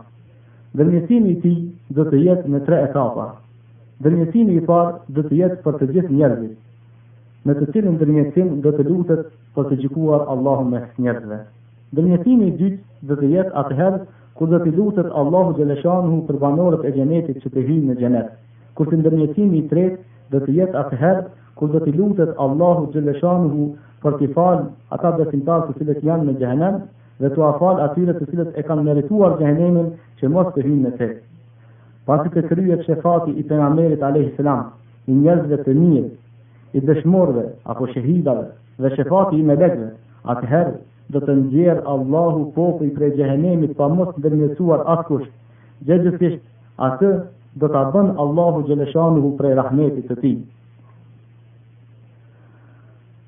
Ndërmjetësimi i tij do të jetë në tre etapa. Ndërmjetësimi i parë do të jetë për të gjithë njerëzit, në të cilin ndërmjetësim do të lutet për të gjykuar Allahu mes njerëzve. Ndërmjetësimi i dytë do të jetë atëherë kur do t'i lutet Allahu xhaleshanuhu për banorët e xhenetit që të hyjnë në xhenet, kurse ndërmjetësimi i tretë do të jetë atëherë kur do t'i lutet Allahu xhaleshanuhu për t'i falë ata besimtarë të cilët janë në xhehenem, dhe t'ua falë atyre të cilët e kanë merituar xhehenemin që mos të hyjnë në të. Pasi të kryhet shefati i pejgamberit alayhis salam, i njerëzve të mirë, i dëshmorëve apo shehidave dhe shefati i melekëve, atëherë do të nxjerr Allahu popull prej xhehenemit pa mos ndërmjetësuar askush. Gjegjësisht, atë do ta bën Allahu xhaleshanuhu prej rahmetit të tij.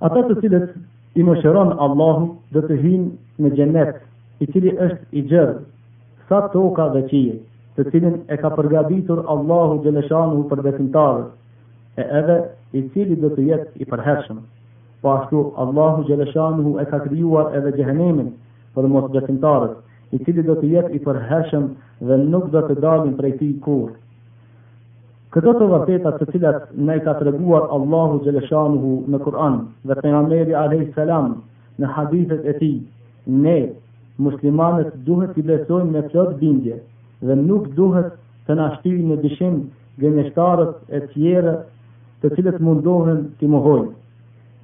Ata të cilët I mëshiron Allahu do të hyjnë në Xhenet, i cili është i gjerë sa toka dhe qielli, të cilin e ka përgatitur Allahu xhaleshanuhu për besimtarët, e dhe i cili do të jetë i përhershëm. Po ashtu Allahu xhaleshanuhu e ka krijuar edhe Xhehenemin për mosbesimtarët, i cili do të jetë i përhershëm dhe nuk do të dalin prej tij kurrë. Këto të vërteta të cilat na i ka treguar Allahu xheleshanuhu në Kur'an dhe pejgamberi alayhis salam në hadithet e tij, ne muslimanët duhet t'i besojmë me plot bindje dhe nuk duhet të na shtyjë në dyshim gënjeshtarët e tjerë të cilët mundohen t'i mohojnë.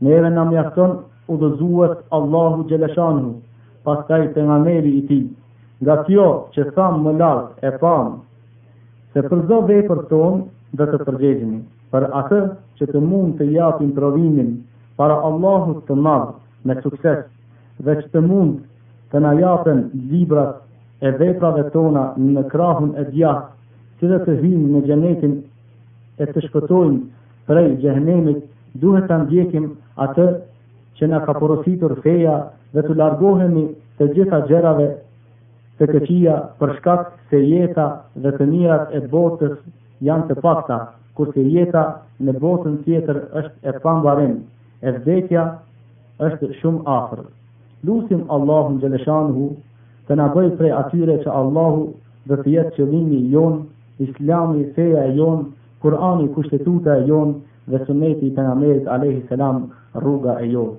Neve na mjafton udhëzues Allahu xheleshanuhu, pastaj pejgamberi i tij. Nga kjo që thamë më lart e pamë se për çdo vepër tonë do të përgjegjemi, për atë që të mund të japim provimin para Allahut të Madh me sukses dhe që të mund të na japen librat e veprave tona në krahun e djathtë, si dhe të hyjmë në xhenetin e të shpëtojmë prej xhehenemit, duhet të ndjekim atë që na ka porositur feja dhe t'u largohemi të gjitha gjërave të këqija për shkak se jeta dhe të mirat e botës janë të pakta, kurse jeta në botën tjetër është e pambarim, e vdekja është shumë afër. Lusim Allahun xheleshanuhu të na bëjë prej atyre që Allahu do të jetë qëllimi i jonë, Islami feja e jonë, Kurani kushtetuta e jonë dhe suneti i pejgamberit alayhi salam rruga e jonë.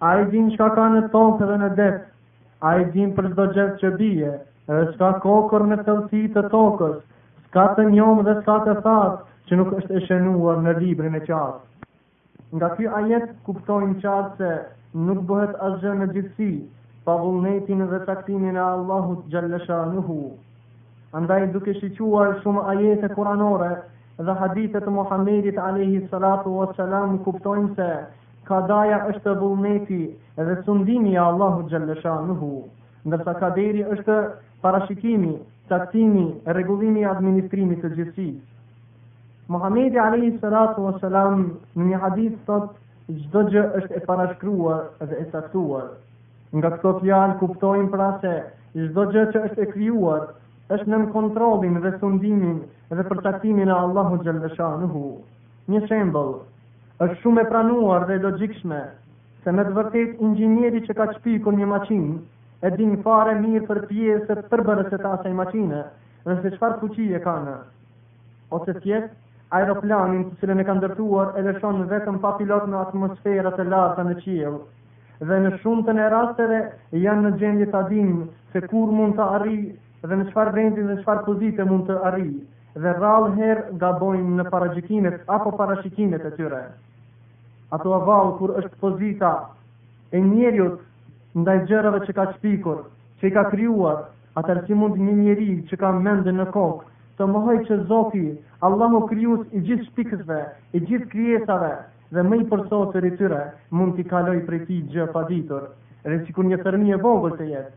Ai din çka ka në tokë dhe në det. Ai din për çdo gjeth që bie, dhe s'ka kokërr në thellësi të tokës, s'ka të njomë dhe s'ka të thatë që nuk është e shënuar në librin e qartë. Nga ky ajet kuptojmë qartë se nuk bëhet asgjë në gjithësi pa vullnetin dhe caktimin e Allahut xhalleshanuhu. Andaj duke shiquar shumë ajete kuranore dhe hadithe të Muhammedit alayhi salatu wassalam kuptojmë se Kadaja është vullneti dhe sundimi i Allahut xhalleshanuhu, ndërsa kaderi është parashikimi, caktimi, rregullimi i administrimit të gjithësisë. Muhamedi alayhi salatu wasalam në një hadith thotë çdo gjë është e parashkruar dhe e caktuar. Nga këto fjalë kuptojmë pra se çdo gjë që është e krijuar është nën kontrollin dhe sundimin dhe përcaktimin e Allahut xhallashanuhu. Një shembull, është shumë e pranuar dhe e logjikshme se me të vërtetë inxhinieri që ka shpikur një makinë e din fare mirë për pjesët përbërëse të asaj makine dhe se çfarë fuqie kanë ose thjesht aeroplanin të cilën e kanë ndërtuar e lëshon vetëm pa pilot në atmosfera të larta në qiell dhe në shumtën e rasteve janë në gjendje ta dinë se kur mund të arrijë dhe në çfarë vendi dhe në çfarë pozite mund të arrijë Dhe rrallë herë gabojnë në paragjykimet apo parashikimet e tyre. Ato avallë kur është pozita e njeriut ndaj gjërave që ka shpikur, që i ka krijuar, atër si mund një njeri që ka mend në kokë, të mohojë që Zoti, Allahu krijues i gjithë shpikësve, i gjithë krijesave dhe më i përsosur i tyre, mund t'i kalojë prej tij gjë pa ditur, edhe sikur një thërmi e vogël të jetë.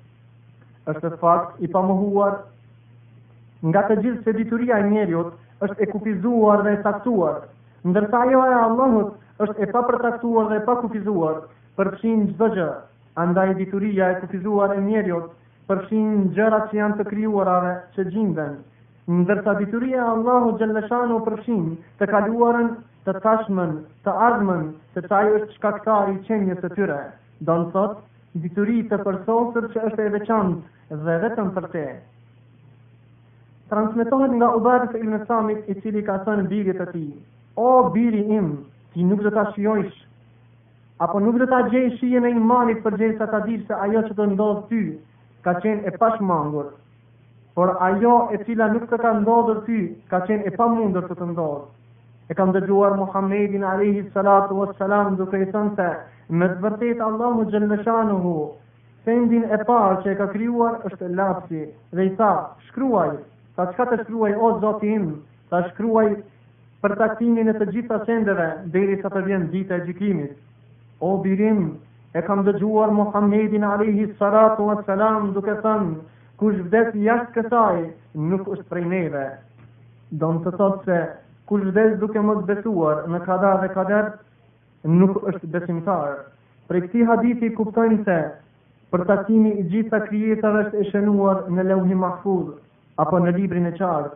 Është fakt i pamohuar nga të gjithë se dituria e njeriut është e kufizuar dhe e caktuar, ndërsa ajo e Allahut është e papërcaktuar dhe e pakufizuar, përfshin çdo gjë. Andaj dituria e kufizuar e njeriut përfshin gjërat që janë të krijuara dhe që gjinden, ndërsa dituria e Allahut xhelle shanuhu përfshin të kaluarën, të tashmen, të ardhmen, sepse ai është shkaktari i qenies së tyre. Don thotë Dituri të përsosur që është e veçantë dhe vetëm për te. Transmetohet nga Ubade ibn Samit i cili ka thënë birit të tij: "O biri im, ti nuk do ta shijojsh apo nuk do ta gjejsh shijen e imanit përderisa ta dish se ajo që të ndodh ty ka qenë e pashmangur." por ajo e cila nuk të ka ndodhur ty, ka qenë e pamundur të të ndodhë. E kam dëgjuar Muhammedin alejhi salatu wassalam duke i thënë se me të vërtetë Allahu xhelle shanuhu sendin e parë që e ka krijuar është lapsi dhe i tha, shkruaj, tha çka të shkruaj o Zoti im, tha shkruaj përcaktimin e të gjitha sendeve derisa të vjen dita e gjykimit. O biri im, e kam dëgjuar Muhammedin alejhi salatu wa salam duke thënë, kush vdes jashtë kësaj, nuk është prej neve. Don të thotë se kush vdes duke mos besuar në kada dhe kader, nuk është besimtar. Prej këtij hadithi kuptojmë se përcaktimi i të gjitha krijesave është e shënuar në Lauhi Mahfuz apo në librin e qartë.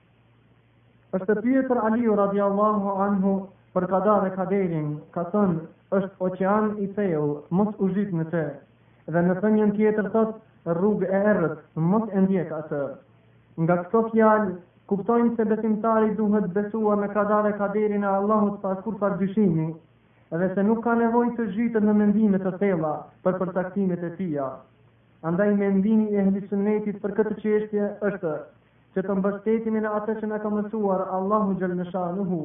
Është pyetur Aliu radijallahu anhu për kada dhe kaderin, ka thënë, është oqean i thellë, mos u zhyt në të. Dhe në thënien tjetër thotë, rrugë e errët, mos e ndjek atë. Nga këto fjalë kuptojmë se besimtari duhet besuar në kada dhe kaderin e Allahut pa kurrfarë dyshimi, dhe se nuk ka nevojë të zhytet në mendime të thella për përcaktimet e tija. Andaj mendimi i ehli sunnetit për këtë çështje është që të mbështetemi në atë që na ka mësuar Allahu xhelle shanuhu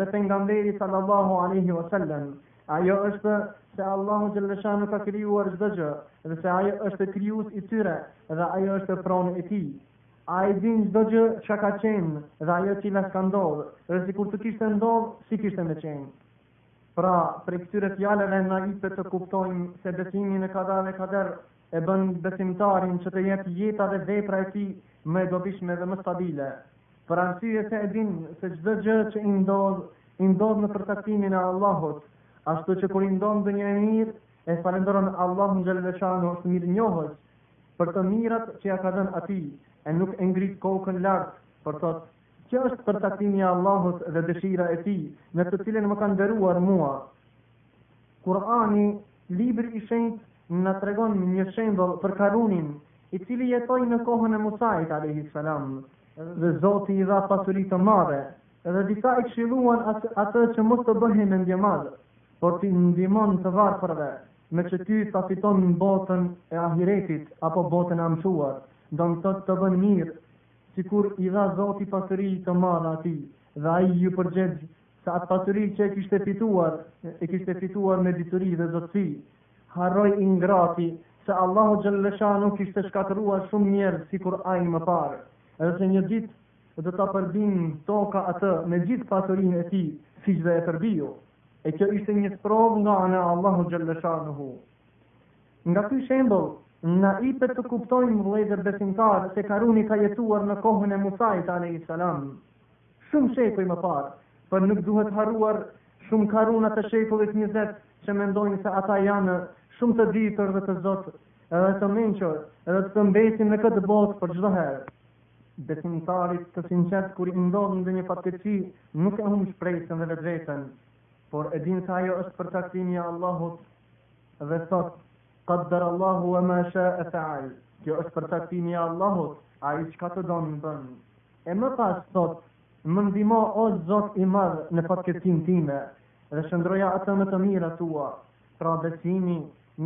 dhe pejgamberi sallallahu alejhi wasallam. Ajo është se Allahu xhelle shanuhu ka krijuar çdo gjë dhe se ai është krijues i tyre dhe ajo është pronë e tij. Ai din çdo gjë që ka qenë dhe ajo cila s'ka ndodhë, dhe sikur të kishte ndodhë, si kishte me qenë. Pra, prej këtyre fjalëve na ipet të kuptojmë se besimi në kada dhe kader e bën besimtarin që të jetë jeta dhe vepra e tij më e dobishme dhe më stabile, për arsye se e din se çdo gjë që i ndodh, i ndodh në përcaktimin e Allahut, ashtu që kur i ndodh ndonjë e mirë, e falënderon Allahun xhelle shanuhu, është mirënjohës për të mirat që ia ka dhënë atij, e nuk e ngrit kokën lart por thotë kjo është përcaktimi i Allahut dhe dëshira e tij, në të cilin më ka nderuar mua. Kur'ani, Libri i Shenjtë, na tregon një shembull për Karunin, i cili jetoi në kohën e Musait alejhi selam, dhe Zoti i dha pasuri të madhe, dhe disa e këshilluan atë që mos të bëhej mendjemadh, por t'i ndihmojë të varfërve, me që ky ta fitojë botën e ahiretit apo botën e amshuar, do të thotë të bëjë mirë, sikur i dha Zoti pasuri të madhe atij, dhe ai iu përgjegj se atë pasuri që e kishte fituar, e kishte fituar me dituri dhe zotësi, harroi i ngrati se Allahu xhelle shanuhu kishte shkatërruar shumë njerëz sikur ai më parë, edhe se një ditë do ta përpijë toka atë me gjithë pasurinë e tij, siç edhe e përpiu, e kjo ishte një sprovë nga ana e Allahut xhelle shanuhu. Nga ky shembull, na jepet të kuptojmë vëllezër besimtarë se karuni ka jetuar në kohën e Musait alejhi selam Shumë shekuj më parë, por nuk duhet harruar shumë karuna të shekullit njëzet që mendojnë se ata janë shumë të ditur dhe të zotë dhe të mençur dhe do të mbesin në këtë botë për çdo herë. Besimtarit të sinqertë kur i ndodh ndonjë fatkeqësi, nuk e humb shpresën dhe vetveten, por e din se ajo është përcaktimi i Allahut dhe thotë qaddar Allahu wa ma sha'a fa'al. Kjo është përcaktimi i Allahut, ai çka të don bën. E më pas thotë, Më ndihmo o Zot i Madh në fatkeqësinë time, dhe shndërroja atë në të mirat tua. Pra besimi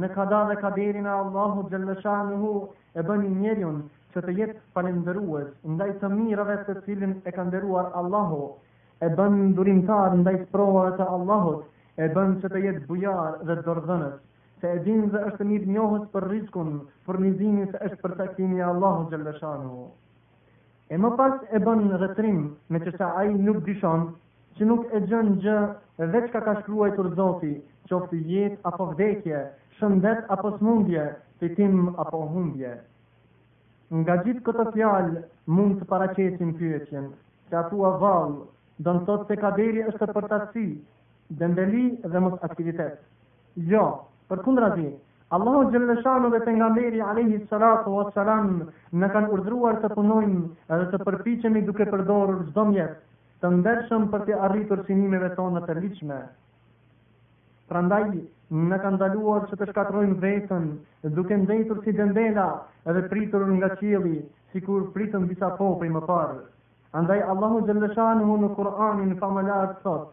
në kada dhe kaderin e Allahut xhelle shanuhu e bën njeriun që të jetë falënderues ndaj të mirave të cilin e ka nderuar Allahu, e bën durimtar ndaj sprovave të Allahut, e bën që të jetë bujar dhe dorëdhënës, se e din dhe është mirënjohës për rizkun, furnizimin se është përcaktimi i Allahut xhelle shanuhu. e më pas e bën edhe trim meqëse ai nuk dyshon që nuk e gjen gjë veç çka ka shkruajtur Zoti, qoftë jetë apo vdekje, shëndet apo smundje, fitim apo humbje. Nga gjithë këto fjalë mund të paraqesim pyetjen, se a thua vallë, do me thënë se kaderi është përtaci, dembeli dhe mosaktivitet. Jo, përkundrazi, Allahu xhelle shanu dhe pejgamberi alejhi salatu wa salam na kanë urdhëruar të punojmë dhe të përpiqemi duke përdorur çdo mjet të ndershëm për të arritur synimeve tona të ligjshme. Prandaj na kanë ndaluar që të shkatërrojmë veten duke ndejtur si dembela dhe pritur nga qielli, sikur pritën disa popuj më parë. Andaj Allahu xhelle shanu në Kur'anin famëlartë thotë: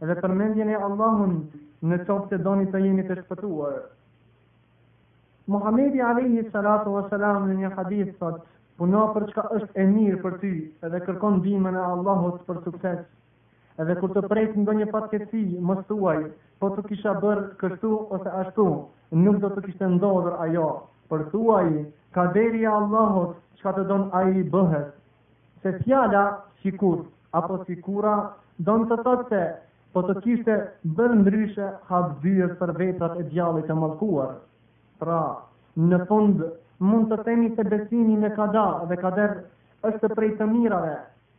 Dhe përmendjeni Allahun në qoftë se doni të jeni të shpëtuar. Muhamedi alejhi salatu wa salam në një hadith thot, puno për çka është e mirë për ty dhe kërko ndihmën e Allahut për sukses. Edhe kur të prek ndonjë fatkeqësi, mos thuaj, po të kisha bërë kështu ose ashtu, nuk do të kishte ndodhur ajo. Por thuaj, kaderi i Allahut, çka të don ai bëhet. Se fjala sikur apo sikura don të thotë se po të kishte bërë ndryshe hap dyer për veprat e djallit të mallkuar. Pra, në fund mund të themi se besimi në kada dhe kader është prej të mirave,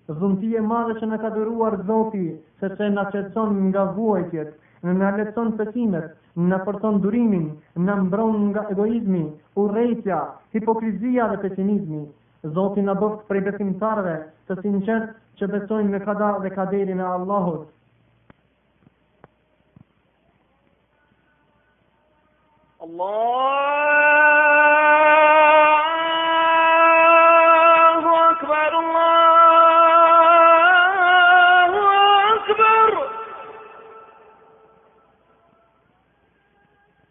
dhunti e madhe që na ka dhuruar Zoti sepse na qetëson nga vuajtjet, na lehtëson pësimet, na forcon durimin, na mbron nga egoizmi, urrejtja, hipokrizia dhe pesimizmi. Zoti na bëftë prej besimtarëve të sinqertë që besojnë në kada dhe kaderin e Allahut. Allah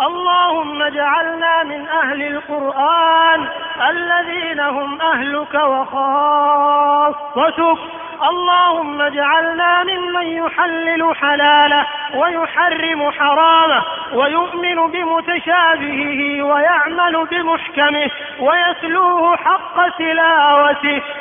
اللهم اجعلنا من أهل القرآن الذين هم أهلك وخاصتك اللهم اجعلنا ممن يحلل حلاله ويحرم حرامه ويؤمن بمتشابهه ويعمل بمحكمه ويتلوه حق تلاوته